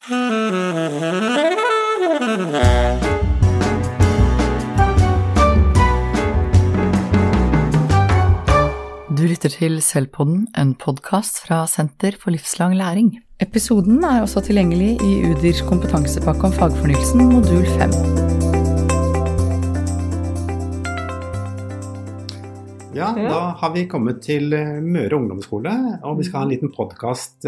Du lytter til Selvpodden, en podkast fra Senter for livslang læring. Episoden er også tilgjengelig i UDIRs kompetansepakke om fagfornyelsen, modul 5. Ja, da har vi kommet til eh, Møre ungdomsskole, og vi skal ha en liten podkast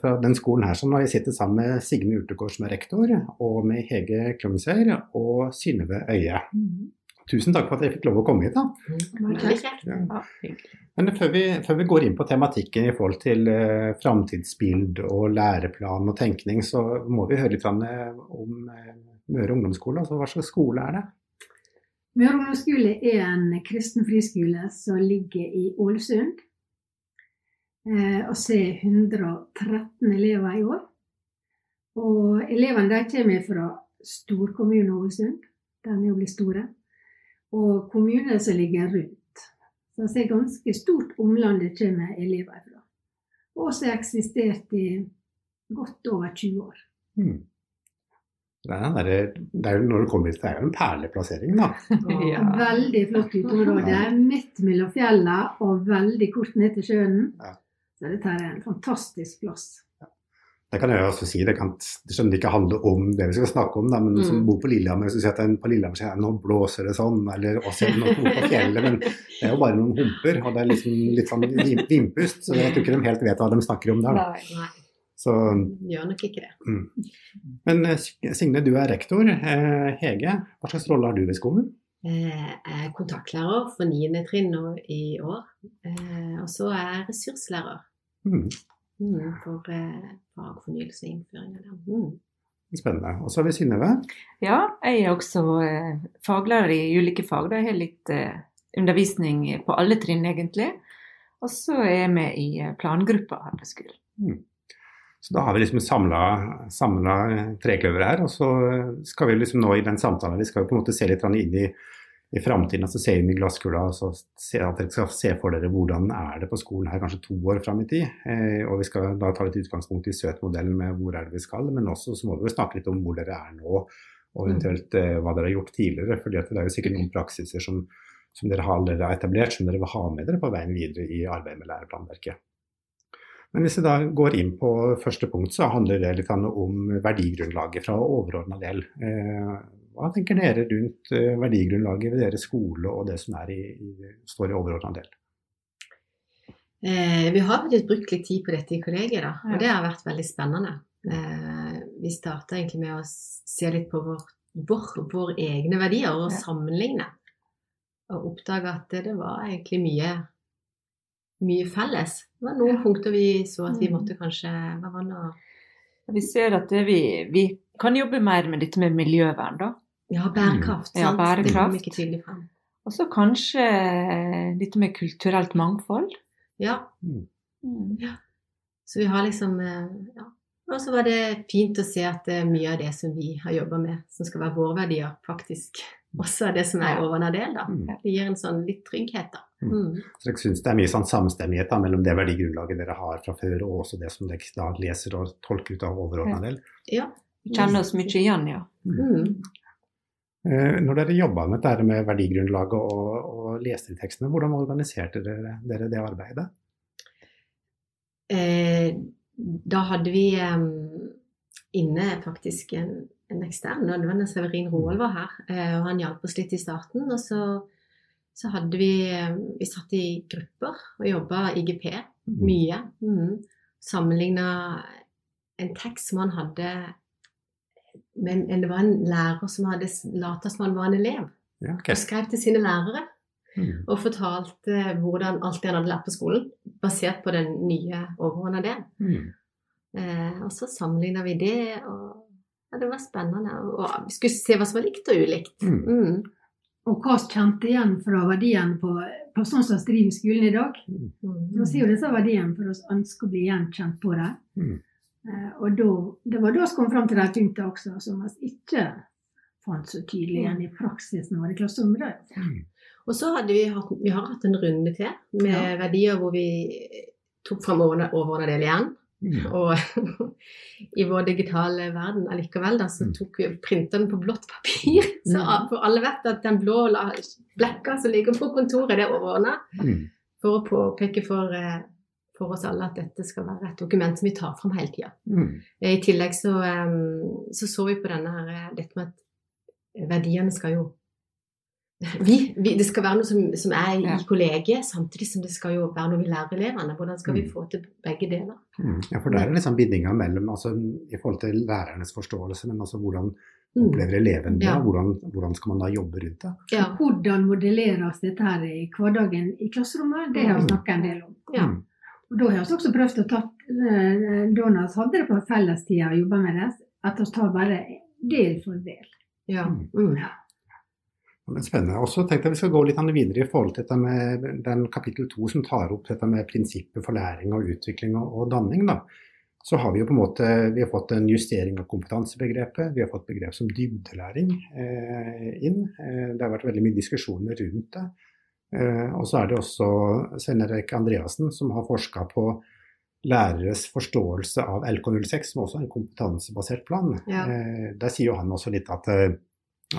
fra den skolen her. Så nå har jeg sittet sammen med Signe Urtegård som er rektor, og med Hege Klungsøyr og Synnøve Øie. Tusen takk for at jeg fikk lov å komme hit. da. Ja. Men før vi, før vi, går inn på tematikken i forhold til uh, framtidsbild og læreplan og tenkning, så må vi høre litt om Møre ungdomsskole. Altså, hva slags skole er det? Møre ungdomsskole er en kristen friskole som ligger i Ålesund. og og ser 113 elever i år. Og elevene de kommer fra storkommunen Ålesund. Den er jo blitt store og kommuner som ligger rundt. Så det er ganske stort omland det kommer elever fra. Og som har eksistert i godt over 20 år. Hmm. Det er, det er, når du kommer hit, det er jo en perleplassering, da. ja. Veldig flott uteområde. Midt mellom fjellene og veldig kort ned til sjøen. Ja. Så dette er en fantastisk plass. Det kan jeg også si, det kan det skjønner ikke handle om det vi skal snakke om, da, men mm. som bor på Lillehammer, så sier at på Lillehammer sier nå blåser det sånn, eller også noe på fjellet, men det er jo bare noen humper, og det er liksom litt sånn vimpust, så jeg tror ikke de helt vet hva de snakker om der. Da. Så, Gjør nok ikke det. Mm. Men eh, Signe, du er rektor. Eh, Hege, hva slags rolle har du ved skolen? Eh, jeg er kontaktlærer for 9. trinn i år, og så er jeg ressurslærer. Mm. Mm, for eh, fagfornyelse og innføring av det. Mm. Spennende. Og så har vi Synnøve. Ja, jeg er også eh, faglærer i ulike fag. Da. Jeg har litt eh, undervisning på alle trinn, egentlig. Og så er jeg med i plangruppa her på skolen. Så da har vi liksom samla trekløveret her. Og så skal vi liksom nå i den samtalen vi skal jo på en måte se litt inn i i framtiden altså se inn i glasskula og så se at dere skal se for dere hvordan er det på skolen her kanskje to år fram i tid. Eh, og Vi skal da ta litt utgangspunkt i SØT-modellen med hvor er det vi skal, men også så må vi snakke litt om hvor dere er nå, og eventuelt eh, hva dere har gjort tidligere. For det er jo sikkert noen praksiser som, som dere har etablert, som dere vil ha med dere på veien videre i arbeidet med læreplanverket. Men hvis vi da går inn på første punkt, så handler det litt om verdigrunnlaget fra overordna del. Eh, hva tenker dere rundt eh, verdigrunnlaget ved deres skole og det som i, i, står i overordna del? Eh, vi har faktisk brukt litt tid på dette i kollegiet, da, og det har vært veldig spennende. Eh, vi starta egentlig med å se litt på vår, vår, egne verdier og sammenligne. Og oppdage at det, det var egentlig mye, mye felles. Det var noen punkter vi så at vi mm. måtte kanskje Hva var det? Vi ser at vi, vi, kan jobbe mer med dette med miljøvern, da. Ja, bærekraft. Ja, bærekraft. Det kom ikke frem. Og så kanskje litt med kulturelt mangfold. Ja. Mm. mm. ja. Så vi har liksom eh, ja. Og så var det fint å se at eh, mye av det som vi har jobba med, som skal være våre verdier, faktisk også er det som er overordna del. da. Mm. Det gir en sånn litt trygghet, da. Mm. mm. Så jeg syns det er mye sånn samstemmighet da, mellom det verdigrunnlaget dere har fra før, og også det som dere da leser og tolker ut av overordna del? Ja. Kjenner oss mye igjen, ja. Mm. Eh, når dere jobba med dette med verdigrunnlaget og, og leste hvordan organiserte dere, dere det arbeidet? Eh, da hadde vi eh, inne faktisk en, en ekstern, det var Severin Roald var her, eh, og han hjalp oss litt i starten. Og så, så hadde vi eh, Vi satt i grupper og jobba IGP mm. mye. Mm. Sammenligna en tekst som han hadde men det var en lærer som hadde lata som han var en elev. Ja, okay. Og skrev til sine lærere. Mm. Og fortalte hvordan alt det han hadde lært på skolen, basert på den nye overordna delen. Mm. Eh, og så sammenligna vi det, og ja, det var spennende. Og vi skulle se hva som var likt og ulikt. Mm. Mm. Og hva vi kjente igjen fra verdien på, på sånn som vi driver skolen i dag. Nå Så sier jo disse verdiene for oss ønsker å bli gjenkjent på det. Mm. Eh, og da, det var da vi kom fram til de punktene også, som vi ikke fant så tydelig igjen i praksisen vår i klasserommet. Mm. Og så hadde vi vi har hatt en runde til med ja. verdier hvor vi tok fram overordna del igjen. Og i vår digitale verden allikevel, da, så mm. tok vi printeren på blått papir. Så mm. alle vet at den blå blekka som ligger på kontoret, det er overordna. Mm. for å påpeke for, eh, for oss alle at dette skal være et dokument som vi tar fram hele tida. I tillegg så, um, så så vi på denne her, eh, dette med at verdiene skal jo vi, vi, Det skal være noe som, som er i Ja. kollegiet, samtidig som det skal jo være noe vi lærer elevene. Hvordan skal vi Mm. få til begge deler? Mm. Ja, for der er liksom bindinga mellom altså, i forhold til lærernes forståelse, men altså hvordan Mm. opplever eleven det, Ja. hvordan, hvordan skal man da jobbe rundt det? Ja. Hvordan modelleres dette her i hverdagen i klasserommet? Det har vi snakket en del om. Ja. Mm. Og da har vi også prøvd å ta eh, vi hadde det på fellestida og jobba med det, at vi tar bare del for del. ja. Mm. Men spennende. Og så tenkte jeg vi skal gå litt videre i forhold til dette med den kapittel to som tar opp dette med prinsippet for læring og utvikling og, og danning. da. Så har vi jo på en måte vi har fått en justering av kompetansebegrepet. Vi har fått begrep som dybdelæring eh, inn. Eh, det har vært veldig mye diskusjoner rundt det. Eh, og så er det også Svein Erik Andreassen som har forska på læreres forståelse av LK06, som også er en kompetansebasert plan. Ja. Eh, der sier jo han også litt at eh,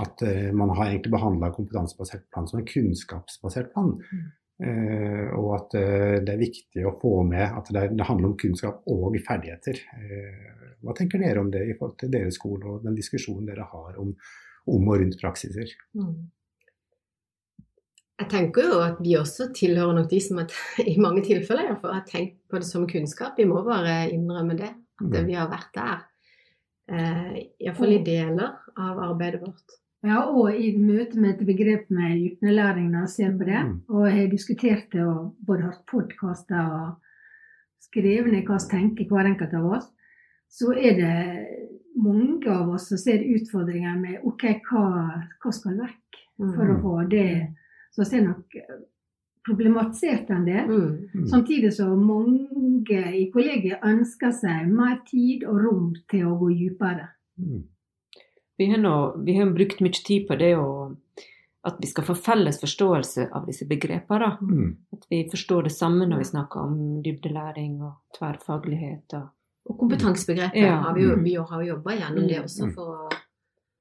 at eh, man har egentlig behandla kompetansebasert plan som en kunnskapsbasert plan. Eh, og at uh, det er viktig å få med at det, er, det handler om kunnskap og ferdigheter. Uh, hva tenker dere om det i forhold til deres skole og den diskusjonen dere har om, om og rundt praksiser? Mm. Jeg tenker jo at vi også tilhører nok de som at, i mange tilfeller har tenkt på det som kunnskap. Vi må bare innrømme det, at Mm. vi har vært der. Eh, Iallfall i deler av arbeidet vårt. Ja, og i møte med et begrep med dypnelæring når jeg ser på det, Mm. og jeg har diskutert det og både hatt podkaster og skrevet ned hva vi tenker hver enkelt av oss, så er det mange av oss som ser utfordringer med OK, hva, hva skal vekk for å Mm. få det Så vi har nok problematisert enn det. Mm. Mm. Samtidig som mange i kollegiet ønsker seg mer tid og rom til å gå dypere. Mm. Vi har, nå, vi har brukt mye tid på det å, at vi skal få felles forståelse av disse begrepene. Da. Mm. At vi forstår det samme når vi snakker om dybdelæring og tverrfaglighet. Og, Og kompetansebegrepet Ja. har vi jo, vi har jo jobba gjennom det også Mm. for å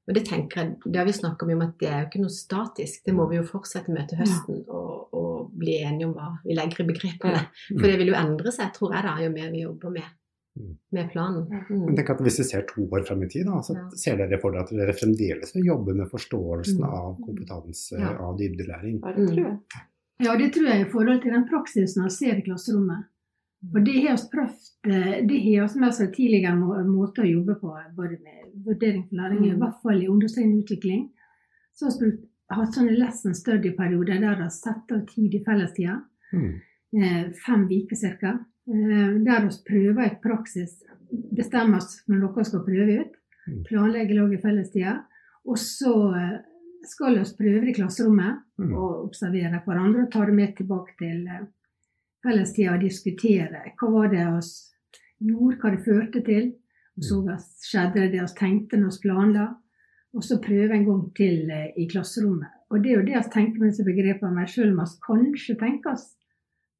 og det tenker jeg, det har vi snakka om at det er jo ikke noe statisk. Det må vi jo fortsette med til høsten og, og bli enige om hva vi legger i begrepene. Ja. For det vil jo endre seg, tror jeg, da, jo mer vi jobber med. Med planen. Men Mm. tenk at Hvis vi ser to år frem i tid, da, så Ja. ser dere for dere at dere fremdeles vil jobbe med forståelsen Mm. av kompetanse, Ja. av dybdelæring. ja, det tror jeg. Ja, det tror jeg i forhold til den praksisen vi ser i klasserommet. Og det har vi prøvd eh, Det har vi med oss tidligere må- måter å jobbe på, både med vurdering for læring, i Mm. hvert fall i ungdomstrinnet utvikling. Så har vi hatt sånne lesson study-perioder der vi har satt av tid i fellestida. Mm. eh, Fem uker ca. Der vi prøver i praksis. Bestemmer oss for noe vi skal prøve ut. Planlegge Planlegger lag i fellestida. Og så eh, skal vi prøve det i klasserommet Mm. og observere hverandre og ta det med tilbake til eh, fellestida og diskutere hva var det vi gjorde, hva det førte til. Og så skjedde det det vi tenkte når vi planla. Og så prøve en gang til eh, i klasserommet. Og det er jo det vi tenker med disse begrepene, selv om vi kanskje tenker oss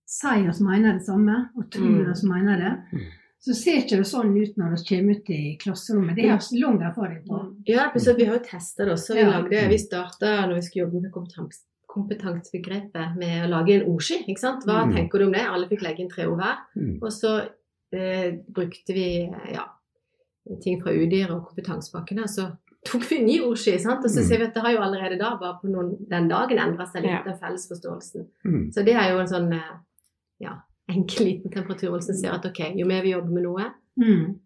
sier oss mener det samme, og tror Mm. oss mener det, Mm. så ser ikke det sånn ut når vi kommer ut i klasserommet. Det har vi lang erfaring på. Ja, så vi har jo testa det også. Vi, Ja. lagde, vi starta når vi skulle jobbe med kompetans, kompetansebegrepet med å lage en ordski. ikke sant? Hva Mm. tenker du om det? Alle fikk legge inn tre ord hver. Mm. Og så eh, brukte vi ja, ting fra UDIR og kompetansepakkene. Og så tok vi en ny ordski. sant? Og så Mm. ser vi at det har jo allerede da, bare på noen, den dagen, endra seg litt, Ja. den felles forståelsen. Mm. Så det er jo en sånn eh, ja, enkel liten temperatur som ser at ok, jo mer vi jobber med noe, Mm.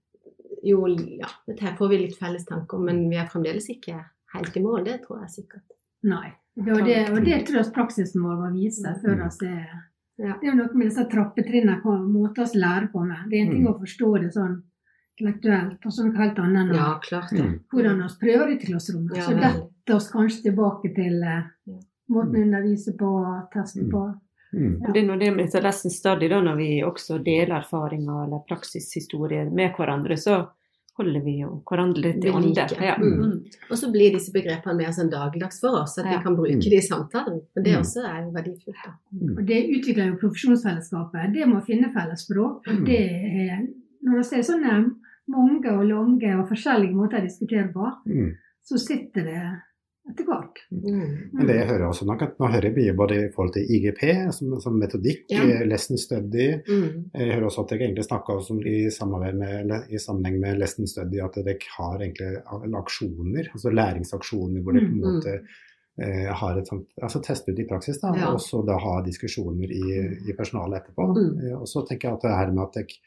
jo ja, dette får vi litt felles tanker om, men vi er fremdeles ikke helt i mål. Det tror jeg sikkert. Nei. Det, og, det, og det tror jeg praksisen vår må vise før Mm. vi er Ja. Det er jo noe med disse trappetrinnene, på måter vi lærer på med. Det er en ting Mm. å forstå det sånn intellektuelt, og så noe helt annet enn Ja, klart. Mm. hvordan vi prøver det i klasserommet. Ja, så detter oss kanskje tilbake til eh, måten vi underviser på, tester Mm. på. Mm. Ja. Det er nå det med disse lesson study, da, når vi også deler erfaringer eller praksishistorier med hverandre, så holder vi jo hverandre litt i Vi ånde. liker. Ja. Mm. Mm. Og så blir disse begrepene mer sånn dagligdags for oss, at Ja. vi kan bruke Mm. de i samtalen. Og det Mm. også er jo verdifullt. da. Mm. Og det utvikler jo profesjonsfellesskapet. Det må finne felles språk. Mm. Det er, når vi ser sånne mange og lange og forskjellige måter å diskutere på, Mm. så sitter det etter hvert. Mm. Men det jeg hører også nok, at nå hører jeg mye både i forhold til IGP som, som metodikk, Ja. eh, lesson study. Mm. Jeg hører også at dere egentlig snakker om i, med, i sammenheng med lesson study at dere har egentlig aksjoner, altså læringsaksjoner hvor dere på en Mm. måte eh, har et sånt, altså teste ut i praksis, da, Ja. og så da ha diskusjoner i, i personalet etterpå. Mm. Eh, og så tenker jeg at det her med at dere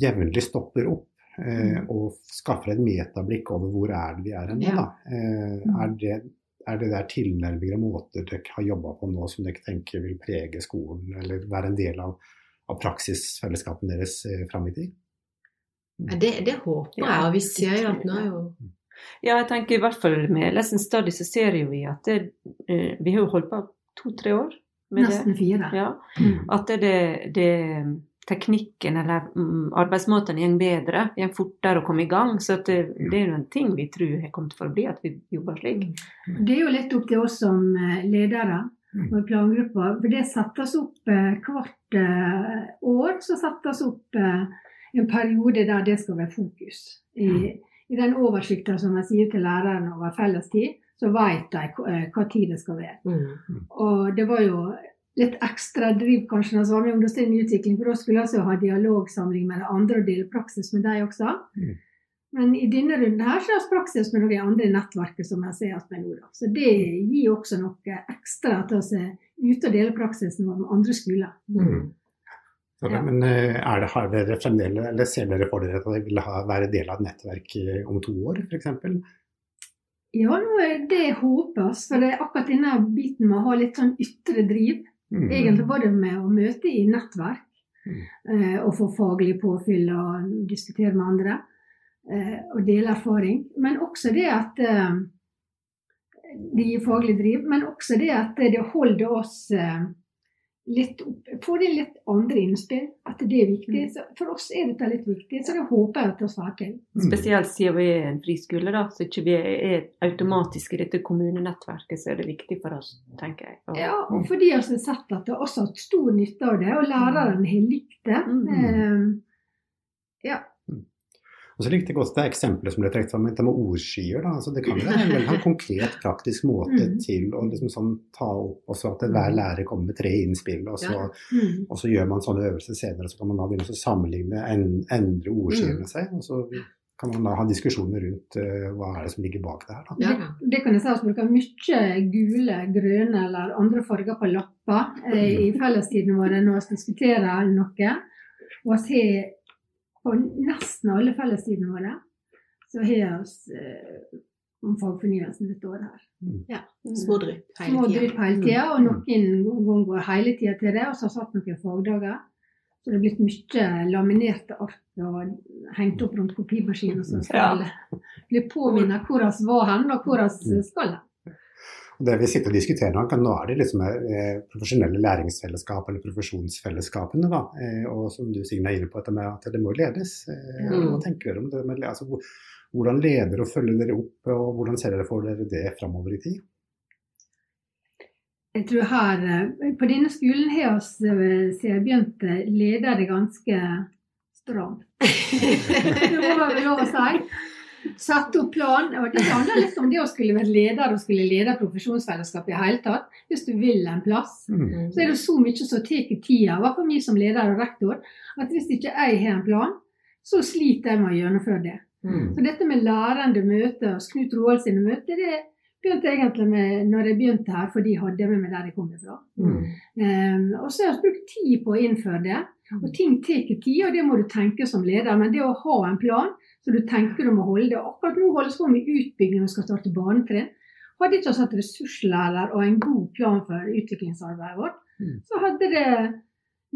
jevnlig stopper opp eh, Mm. og skaffer et metablikk over hvor er det vi er hen Ja. Eh, Mm. er, det, er det der tilnærminger og måter dere har jobba på nå som dere tenker vil prege skolen, eller være en del av, av praksisfellesskapen deres eh, fram i tid? Ja, det, det håper jeg, og vi ser jo at nå er ja. jo Ja, jeg tenker i hvert fall med Lesson Study så ser jo vi at det, eh, vi har jo holdt på to-tre år med det. Nesten fire. Ja, Mm. at det, det, det teknikken eller mm, arbeidsmåten går bedre, går fortere å komme i gang. Så at det, det er jo en ting vi tror har kommet for å bli, at vi jobber slik. Det er jo litt opp til oss som eh, ledere Mm. og i plangruppa. For det settes opp eh, hvert eh, år. Så settes opp en periode der det skal være fokus. I, i den oversikten som jeg sier til lærerne over fellestid, så vet de hva tid det skal være. mm. Og det var jo litt ekstra driv kanskje når vi var med i Ungdomstrinn utvikling, for da skulle vi ha dialogsamling med de andre og dele praksis med deg også. Mm. Men i denne runden her så har vi praksis med noen andre i nettverket som jeg ser at med nå. Så det gir også noe ekstra til å se ute og dele praksisen vår med andre skoler. Mm. Ja. Men eh, er det, har dere fremdeles, eller ser dere for dere at dere vil ha, være del av et nettverk eh, om to år, f.eks.? Ja, nå er det håpes, for det er akkurat denne biten med å ha litt sånn ytre driv. Mm. Egentlig både med å møte i nettverk Mm. eh, og få faglig påfyll og diskutere med andre eh, og dele erfaring. Men også det at eh, det gir faglig driv, men også det at det holder oss litt opp, får de litt andre innspill. At det er viktig. Så for oss er dette litt viktig, så det håper jeg at vi får til. Mm. Spesielt siden vi er en friskole, da, så ikke vi er automatisk i dette kommunenettverket, så er det viktig for oss, tenker jeg. Og- Ja, og fordi vi har sett at det også har hatt stor nytte av det, og lærerne har likt det. Mm. Og så likte jeg godt det eksempelet som ble trukket fram, dette med ordskyer. Da. Altså, det kan jo være en veldig konkret, praktisk måte Mm. til å liksom sånn, ta opp også at hver lærer kommer med tre innspill, og så, Ja. Mm. og så gjør man sånne øvelser senere. Så kan man da begynne å sammenligne, en, endre ordskyene seg, og så kan man da ha diskusjoner rundt uh, hva er det som ligger bak det her. Da. Ja. Det, kan jeg si at vi bruker mye gule, grønne eller andre farger på lapper eh, i fellestiden våre når vi diskuterer noe. Og vi har på nesten alle fellestidene våre så har vi eh, om fagfornyelsen dette året her. ja. Små drypp hele tida. tida, og noen ganger går hele tida til det. Og så har vi satt noen fagdager. Så det er blitt mye laminerte ark og hengt opp rundt kopimaskinen. Så skal bli påminnet hvor vi var hen, og hvor vi skal hen. Det vi sitter og diskuterer nå, nå er det liksom eh, profesjonelle læringsfellesskap eller profesjonsfellesskapene. Da. Eh, og som du Signe er inne på, at det må ledes. Eh, Mm. Hva tenker dere om det? Med, altså, hvordan leder og følger dere opp, og hvordan ser dere for dere det framover i tid? Jeg tror her, På denne skolen har eh, siden jeg begynte, leder det ganske stramt. Det må være lov å si. Satt opp plan. og Det handler litt om det å skulle være leder og skulle lede profesjonsfellesskapet i hele tatt. Hvis du vil en plass. Mm. Så er det så mye som tar tida, i hvert fall vi som leder og rektor, at hvis ikke jeg har en plan, så sliter jeg med å gjennomføre det. Mm. Så dette med lærende møter, og Knut Roald sine møter, det begynte egentlig med når jeg begynte her, for de hadde med meg der jeg kom fra. Mm. Um, og så har jeg brukt tid på å innføre det. Og ting tar tid, og det må du tenke som leder. Men det å ha en plan, så du tenker om å holde det. Akkurat nå holdes på med utbygging og skal starte barnetrinn. Hadde ikke vi hatt ressurslærer og en god plan for utviklingsarbeidet vårt, Mm. så hadde det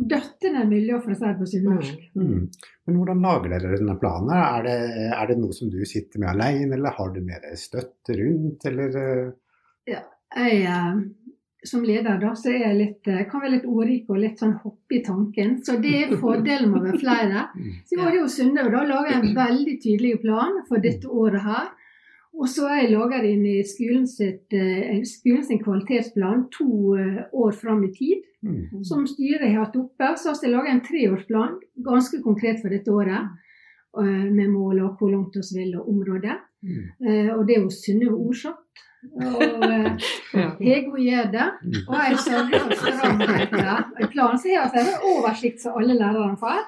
døttende ned miljøet, for å si det på sunnmørsk. Mm. Men hvordan lager dere denne planen? Er det, er det noe som du sitter med alene, eller har du mer støtte rundt, eller Ja, Jeg, eh, som leder da, så jeg litt, eh, kan være litt ordrik og litt sånn hoppe i tanken. Så det er fordelen med å være flere. mm. Så i år er jo Sunde og da lager jeg en veldig tydelig plan for dette året her. Og så har jeg laget inn i skolen, sitt, eh, skolen sin kvalitetsplan to eh, år fram i tid. Mm. Som styret har hatt oppe. Så har jeg laget en treårsplan, ganske konkret for dette året. med mål og hvor langt vi vil og området. Mm. Og det er jo Synnøve Orsatt. Og eh, Ja. jeg gjør det. Og jeg sørger for stramhet. Planen så har jeg en oversikt som alle lærerne får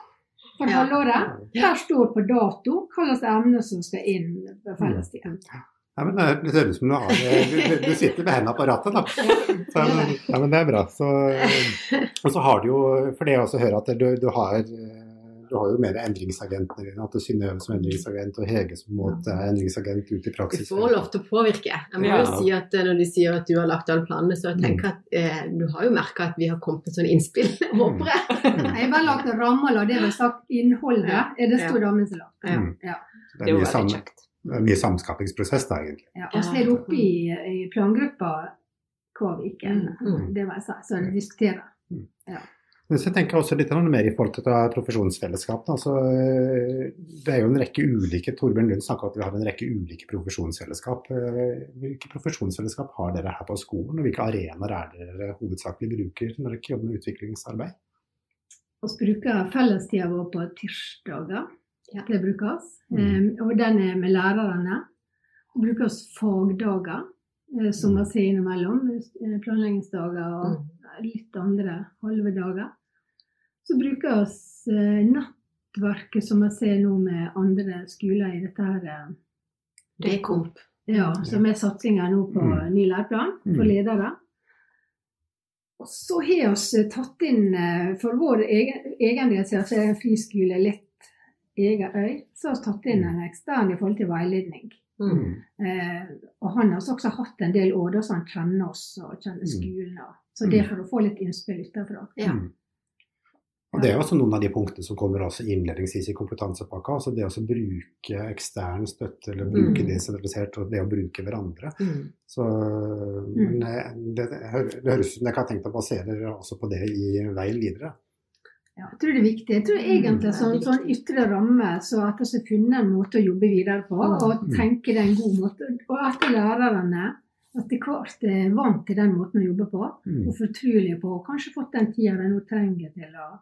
for Ja. halvåret. Der står på dato hva slags emner som skal inn på fellestida. Ja, men det det høres ut som du har du, du, du sitter med hendene på rattet, da. Så, ja, men det er bra. Så, og så har du jo, for det jeg også hører at du, du har du har jo mer endringsagenter. At det er Synnøve som endringsagent og Hege som måte er endringsagent ut i praksis. Du får lov til å påvirke. Jeg må Ja. jo si at eh, Når de sier at du har lagt alle planene, så jeg tenker at eh, du har jo merka at vi har kommet med sånne innspill. Håper jeg. Jeg har bare lagt rammer og det vi har sagt. Innholdet er det stor damen som. Ja. Mm. Det er mye, sam, det mye samskapingsprosess da, egentlig. Ja, og så er det oppe i, i plangruppa uke. Mm, mm. Det må jeg si. Så de diskuterer. Men så tenker jeg også litt mer i forhold til profesjonsfellesskap. Altså, eh, det er jo en rekke ulike Torbjørn Lund snakka om at vi har en rekke ulike profesjonsfellesskap. Eh, Hvilke profesjonsfellesskap har dere her på skolen, og hvilke arenaer er det dere hovedsakelig bruker når dere jobber med utviklingsarbeid? Vi bruker fellestida vår på tirsdager. Ja. Det brukes. Mm. Eh, og den er med lærerne. Vi bruker oss fagdager, som Mm. vi ser innimellom. Planleggingsdager og Mm. Litt andre halve dager. Så bruker vi oss eh, nettverket som vi ser nå med andre skoler i dette her. eh, Det er komp. Ja, som er satsinga nå på Mm. ny læreplan for Mm. ledere. Og så har vi tatt inn, eh, for vår egen, egen del, siden det er en friskole litt egen øy, så har vi tatt inn en ekstern i forhold til veiledning. Mm. Eh, og han har også hatt en del år da, så han kjenner oss og kjenner Mm. skolen. Og, så det er for å få litt innspill utenfra. Ja. Mm. Og Det er også noen av de punktene som kommer også innledningsvis i kompetansepakka. altså Det å bruke ekstern støtte eller bruke Mm. desentralisert og det å bruke hverandre. Mm. Så, men eh, det, det, det høres ut som dere har tenkt å basere dere også på det i veien videre. Ja, jeg tror det er viktig. Jeg tror egentlig Mm, sånn, sånn ytre ramme, så at vi har funnet en måte å jobbe videre på, Mm. og tenke det er en god måte. Og at lærerne etter hvert er vant til den måten å jobbe på, Mm. og fortrolige på, og kanskje fått den tida de nå trenger til å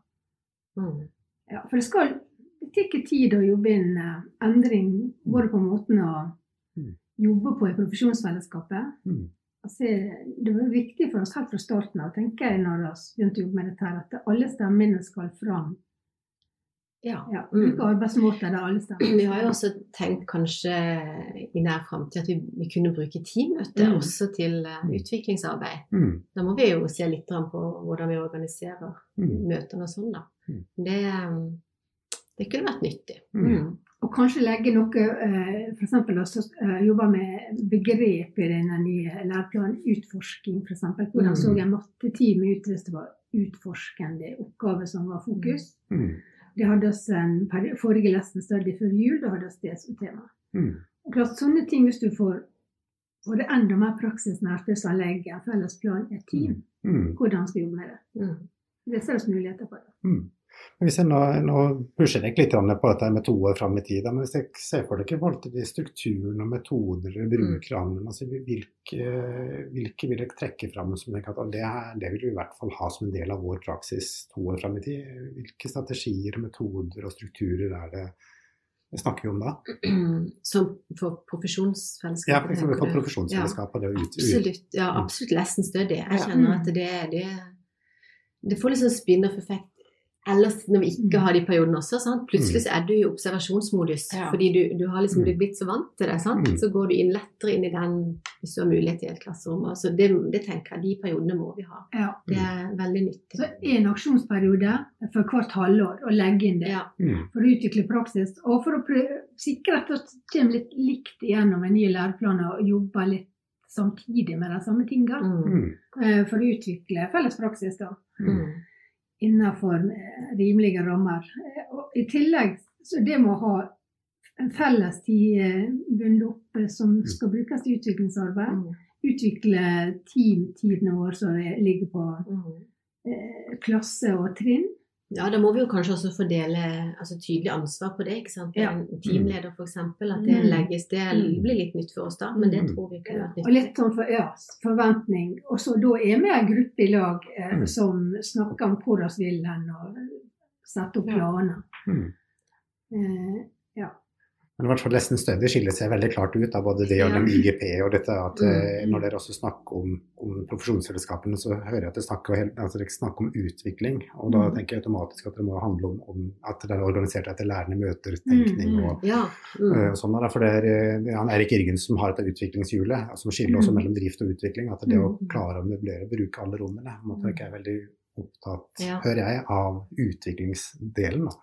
Mm. ja, For det skal det tar tid å jobbe inn eh, endring både på måten å Mm. jobbe på i profesjonsfellesskapet. Mm. Altså, det var viktig for oss helt fra starten av, tenker jeg, når vi begynte å jobbe med dette, at alle stemmene skal fram. Ja. Ja, Mm. Bruke arbeidsmåter der alle steder. Vi har jo også tenkt kanskje i nær framtid at vi, vi kunne bruke teammøter Mm. også til uh, utviklingsarbeid. Mm. Da må vi jo se litt på hvordan vi organiserer Mm. møtene og sånn, da. Mm. Det, eh, det kunne vært nyttig. Og kanskje legge noe eh, F.eks. også jobbe med begrep i denne nye læreplanen. Utforsking, f.eks. Hvordan så en mattetime ut hvis det var utforskende oppgave som var fokus. Mm. Det hadde oss en forrige lesson study før jul, da hadde vi det som tema. Mm. Og klart sånne ting, hvis du får får det enda mer praksisnært hvis man legger en felles plan i et team, Mm. hvordan skal vi jobbe med det. Mm. Det ser vi muligheter for. det. Mm. Hvis jeg nå, nå pusher jeg litt på dette med to år fram i tid, men hvis jeg ser for dere forhold til de strukturene og metoder dere bruker, mm. altså, hvilke, hvilke vil dere trekke fram som tenker at det, det vil vi i hvert fall ha som en del av vår praksis to år fram i tid? Hvilke strategier, metoder og strukturer er det vi snakker vi om da? Som for Ja, profesjonsfellesskapet? for, for, for du? profesjonsfellesskapet. det å ut, ut, Absolutt. Ja, Mm. absolutt lesson study. Jeg Ja. kjenner at det, det, det får litt sånn spin-off-effekt ellers når vi ikke har de periodene også. Sant? Plutselig så er du i observasjonsmodus Ja. fordi du, du har liksom Mm. blitt så vant til det. Sant? Mm. Så går du inn lettere inn i den hvis du har mulighet i et klasserom. Så det, det tenker jeg, de periodene må vi ha. Ja. Det er veldig nyttig. Så en aksjonsperiode for hvert halvår, å legge inn det. Ja. Mm. For å utvikle praksis, og for å prøve, sikre at det kommer litt likt gjennom en ny læreplan og jobbe litt samtidig med de samme tingene. Mm. Mm. eh, For å utvikle felles praksis da, Mm. Innenfor eh, rimelige rammer. Eh, Og I tillegg, så det må ha en felles tid bundet opp som skal brukes til utviklingsarbeid. Mm. Utvikle teamtidene våre som er- ligger på Mm. eh, klasse og trinn. Ja, da må vi jo kanskje også fordele altså, tydelig ansvar på det. ikke sant? Ja. En teamleder f.eks. At det Mm. legges Det Mm. blir litt nytt for oss da, men det Mm. tror vi kunne vært Og litt sånn for, ja, forventning. Og så da er vi en gruppe i lag eh, som snakker om hvordan vi vil hen, og setter opp Ja. planer. Mm. Eh. Men i hvert fall Lesson Study skiller seg veldig klart ut av både det og Ja. den IGP og dette at eh, Mm. når dere også snakker om, om profesjonsfellesskapene, så hører jeg at dere snakker, altså dere snakker om utvikling. Og da Mm. tenker jeg automatisk at det må handle om, om at det er organisert etter lærende møter, tenkning Mm, mm. og, Ja. eh, Mm. og sånn. For det er, eh, det er han Erik Irgen som har dette utviklingshjulet, altså, som skiller også Mm. mellom drift og utvikling. At det å Mm. klare å møblere og bruke alle rommene, måte er veldig opptatt, Ja. hører jeg, av utviklingsdelen. da.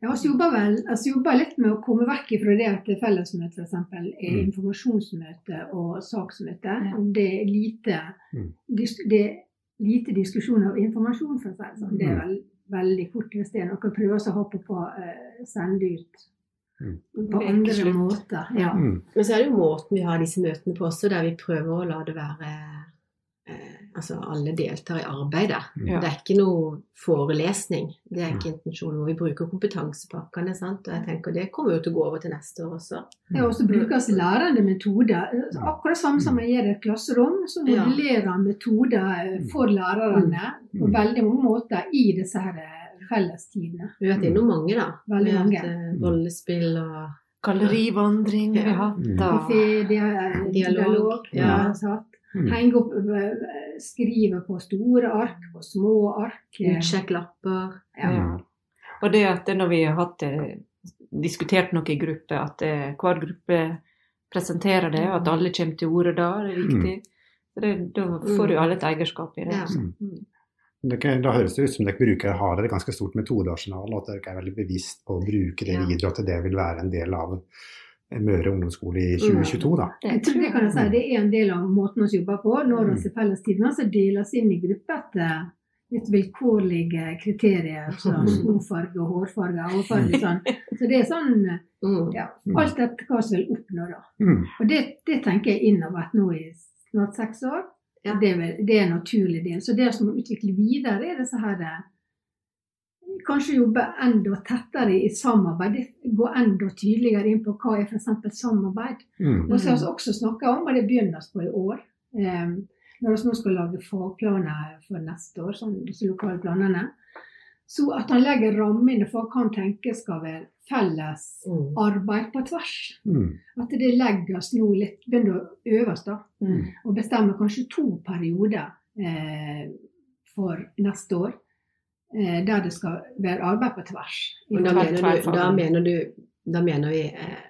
Ja, har jobba altså litt med å komme vekk fra det at fellesmøte f.eks. er Mm. informasjonsmøte og saksmøte. Det er lite, Mm. det er lite diskusjon av informasjon, for å si det sånn. Det er Mm. vel, veldig kort hvis det er noe å prøve å ha på, på eh, sende ut Mm. på andre måter. Ja. Mm. Men så er det jo måten vi har disse møtene på også, der vi prøver å la det være Altså alle deltar i arbeidet. Ja. Det er ikke noe forelesning. Det er ikke intensjonen. vår. Vi bruker kompetansepakkene. sant? Og jeg tenker det kommer jo til å gå over til neste år også. og så brukes lærende metoder. Akkurat samme som jeg gjør i et klasserom, så Ja. modellerer han metoder eh, for lærerne på Mm. veldig mange måter i disse her eh, fellestidene. Vi har vært innom mange, da. Veldig mange. eh, rollespill og Gallerivandring har vi Ja. hatt. Mm. da. Kafé, dia- Dialog, dialog. ja. Mm. Henge opp, eh, skrive på store ark, på små ark. eh, utsjekklapper. Ja. Ja. Og det at det når vi har hatt det, diskutert noe i gruppe, at eh, hver gruppe presenterer det, og at alle kommer til orde da, det er viktig. Så det, da får jo alle et eierskap i det. Ja. Mm. Mm. Dere, da høres det ut som dere bruker, har et ganske stort metodearsenal, og at dere er veldig bevisst på å bruke det Ja. videre, og at det vil være en del av Møre ungdomsskole i 2022. da. Jeg tror det kan jeg si, det er en del av måten vi jobber på. Når vi i fellestidene så deles inn i grupper etter litt vilkårlige kriterier, som skofarge og hårfarge og hårfarge. Sånn. Så det er sånn Mm. ja, alt etter hva som vil oppnå, da. Mm. Og det, det tenker jeg innover nå i snart seks år. Det, er vel, det er en naturlig del. Så det som må utvikle videre, er disse her eh, Kanskje jobbe enda tettere i samarbeid. Gå enda tydeligere inn på hva er f.eks. samarbeid. Mm. Og så har vi også snakka om, og det begynner vi på i år, eh, når vi nå skal lage fagplaner for neste år, sånn disse lokale planene, så at han legger rammene for hva han tenker skal være felles Mm. arbeid på tvers. Mm. At det legges nå litt Begynner å øves, da. Mm. Og bestemmer kanskje to perioder eh, for neste år. Eh, der det skal være arbeid på tvers. Og da mener, du, da mener du Da mener vi eh,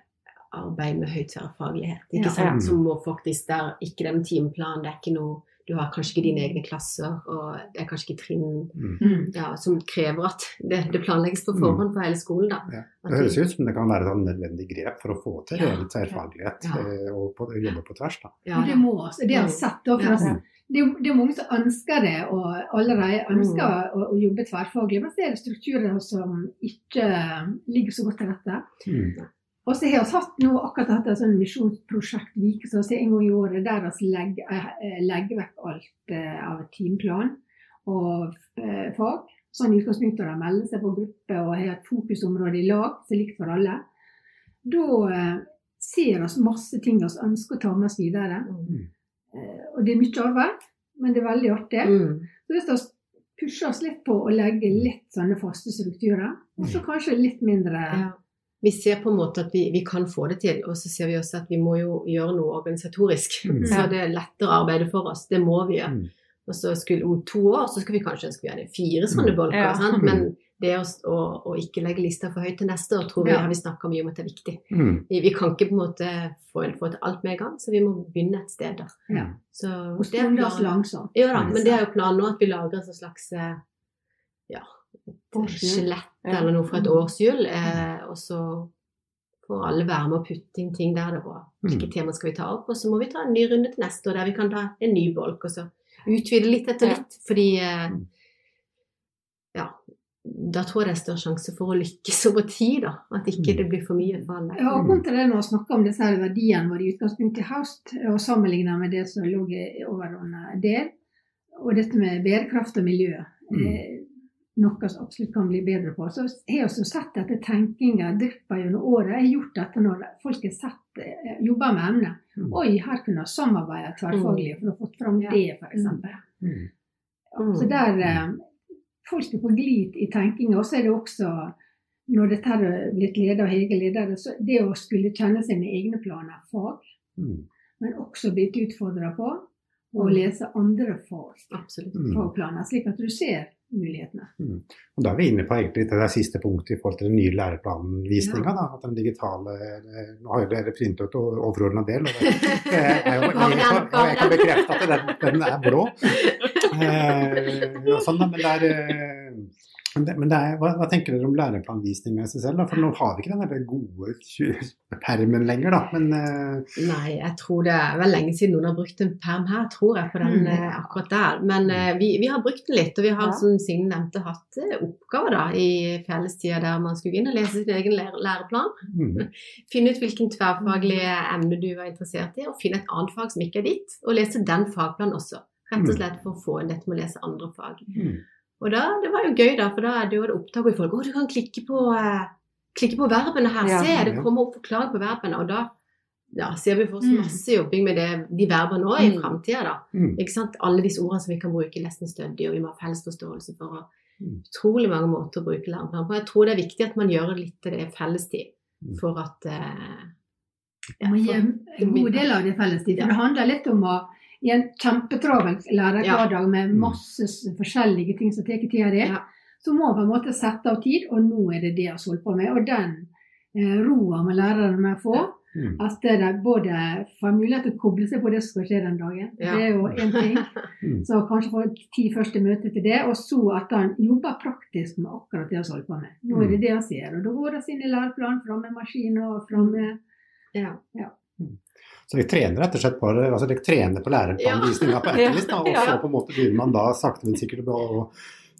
arbeid med høy tverrfaglighet. Ikke Ja. sant? Ja. Som må faktisk der ikke den timeplanen, det er ikke noe Du har kanskje ikke dine egne klasser, og det er kanskje ikke trinn Mm. Mm. ja, som krever at det, det planlegges på forhånd for hele skolen. da. Ja. Det høres ut som det kan være et nødvendig grep for å få til Ja. tverrfaglighet Ja. eh, og på, jobbe på tvers. da. ja, det må også, det har sett da, for Ja. altså, det, det er mange som ønsker det, og allerede ønsker å, å jobbe tverrfaglig. Men så er det strukturer som ikke ligger så godt til rette. Mm. Og så har vi hatt nå akkurat hatt et sånn misjonsprosjekt like, så vi en gang i året der vi legger, eh, legger vekk alt eh, av timeplan og eh, fag. Sånn i utgangspunktet de melder seg på gruppe og har et fokusområde i lag som er likt for alle. Da ser vi masse ting vi ønsker å ta med oss videre. Mm. Eh, og det er mye arbeid, men det er veldig artig. Mm. Så hvis vi pusher oss litt på å legge litt sånne faste strukturer, og så kanskje litt mindre Ja. Vi ser på en måte at vi, vi kan få det til, og så ser vi også at vi må jo gjøre noe organisatorisk. Mm. Så det er lettere arbeid for oss. Det må vi gjøre. Mm. Og så skulle, om to år så skal vi kanskje ønske vi hadde fire sånne Mm. bolker. Ja. Sant? Men det å, å, å ikke legge lista for høyt til neste år, tror vi Ja. har vi snakka mye om at det er viktig. Mm. Vi, vi kan ikke på en måte få, få til alt med en gang, så vi må begynne et sted. da. Ja. Så Og det oss langsomt. Ja da, men det er jo planen nå at vi lager en slags eh, ja. Skjelett eller noe fra et årshjul. Eh, og så får alle være med og putte inn ting der det var. Hvilke Mm. tema skal vi ta opp? Og så må vi ta en ny runde til neste år der vi kan ta en ny bolk, og så utvide litt etter litt. Fordi eh, Mm. ja, da tror jeg det er større sjanse for å lykkes over tid, da. At ikke det blir for mye for alle. Ja, og kontra det når vi snakker om disse verdiene våre i utgangspunktet i høst, og sammenlignet med det som lå i overordnet del, og dette med bærekraft og miljø, Mm. Noe som absolutt kan bli bedre på, så har vi også sett at tenkinga dryppa gjennom året har gjort dette når folk har sett, eh, jobba med emnet. Mm. Oi, her kunne vi samarbeide tverrfaglig for å få fram det, f.eks. Mm. Så der eh, folk er på glid i tenkinga. Og så er det også når dette har blitt leder av Hege ledere, så det å skulle kjenne sine egne planer, fag, Mm. men også blitt utfordra på å Mm. lese andre fag, Mm. fagplaner, slik at du ser mulighetene. Og Da er vi inne på egentlig til det siste punktet i forhold til den nye læreplanvisninga. da, At den digitale eh, Nå har jo dere printet ut overordna del, og det er jo, jeg, kan bekrefte at den, den er blå. Eh, sånn, men det er, eh, men det, men det er, hva, hva tenker dere om læreplanvisning med SSL? Da? For nå har vi ikke den der gode permen lenger, da. Men uh... Nei, jeg tror det er vel lenge siden noen har brukt en perm her, tror jeg, på den Mm. uh, akkurat der. Men uh, vi, vi har brukt den litt, og vi har Ja. som Signe nevnte hatt oppgaver da i fellestida der man skulle gå inn og lese sin egen lære læreplan. mm, Finne ut hvilken tverrfaglige emne du var interessert i, og finne et annet fag som ikke er ditt, og lese den fagplanen også. Rett og Mm. slett for å få inn dette med å lese andre fag. mm, Og da, det var jo gøy, da, for da er det jo opptaket i folk. Å, du kan klikke på, eh, klikke på verbene her. Ja. Se, det Ja. kommer opp forklaring på verbene. Og da ja, ser vi for oss Mm. masse jobbing med det, de verbene nå i Mm. framtida, da. mm, Ikke sant? Alle disse ordene som vi kan bruke nesten stødig, og vi må ha felles forståelse for. Og Mm. utrolig mange måter å bruke læreplan på. Jeg tror det er viktig at man gjør litt til det fellestid, for at eh, ja, gi en god del av det fellestid. Ja. For det handler litt om å i en kjempetravel lærerhverdag med Mm. masse forskjellige ting som tar tida di, Ja. så må man på en måte sette av tid, og nå er det det jeg har holdt på med. Og den eh, roa må lærerne få. mm, At de både får mulighet til å koble seg på det som skal skje den dagen. Ja. Det er jo én ting. mm. Så kanskje få ti første møter til det, og så at han jobber praktisk med akkurat det vi holder på med. Nå er det det han ser, og da går vi inn i læreplanen, fram med maskiner og fram med ja. ja. Så vi trener rett og slett på altså dere trener på lærerplanvisninga på da, og så på en måte begynner man da sakte, men sikkert å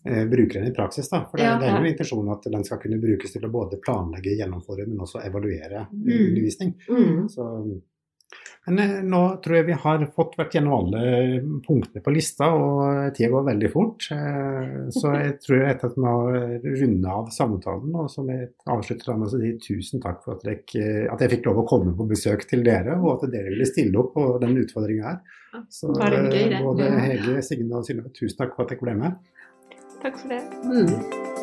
eh, bruke den i praksis. da, For det, Ja. det er jo intensjonen at den skal kunne brukes til å både planlegge, gjennomføre, men også evaluere Mm. undervisning. Mm. Så, men eh, nå tror jeg vi har fått vært gjennom alle punktene på lista, og tida går veldig fort. Eh, Så jeg tror etter at vi må runde av samtalen. Og som jeg avslutter med å si tusen takk for at, dere, at jeg fikk lov å komme på besøk til dere, og at dere ville stille opp på den utfordringa her. Så eh, både Hege, Signe og Synnøve, tusen takk for at dere ble med. Takk for det. Mm.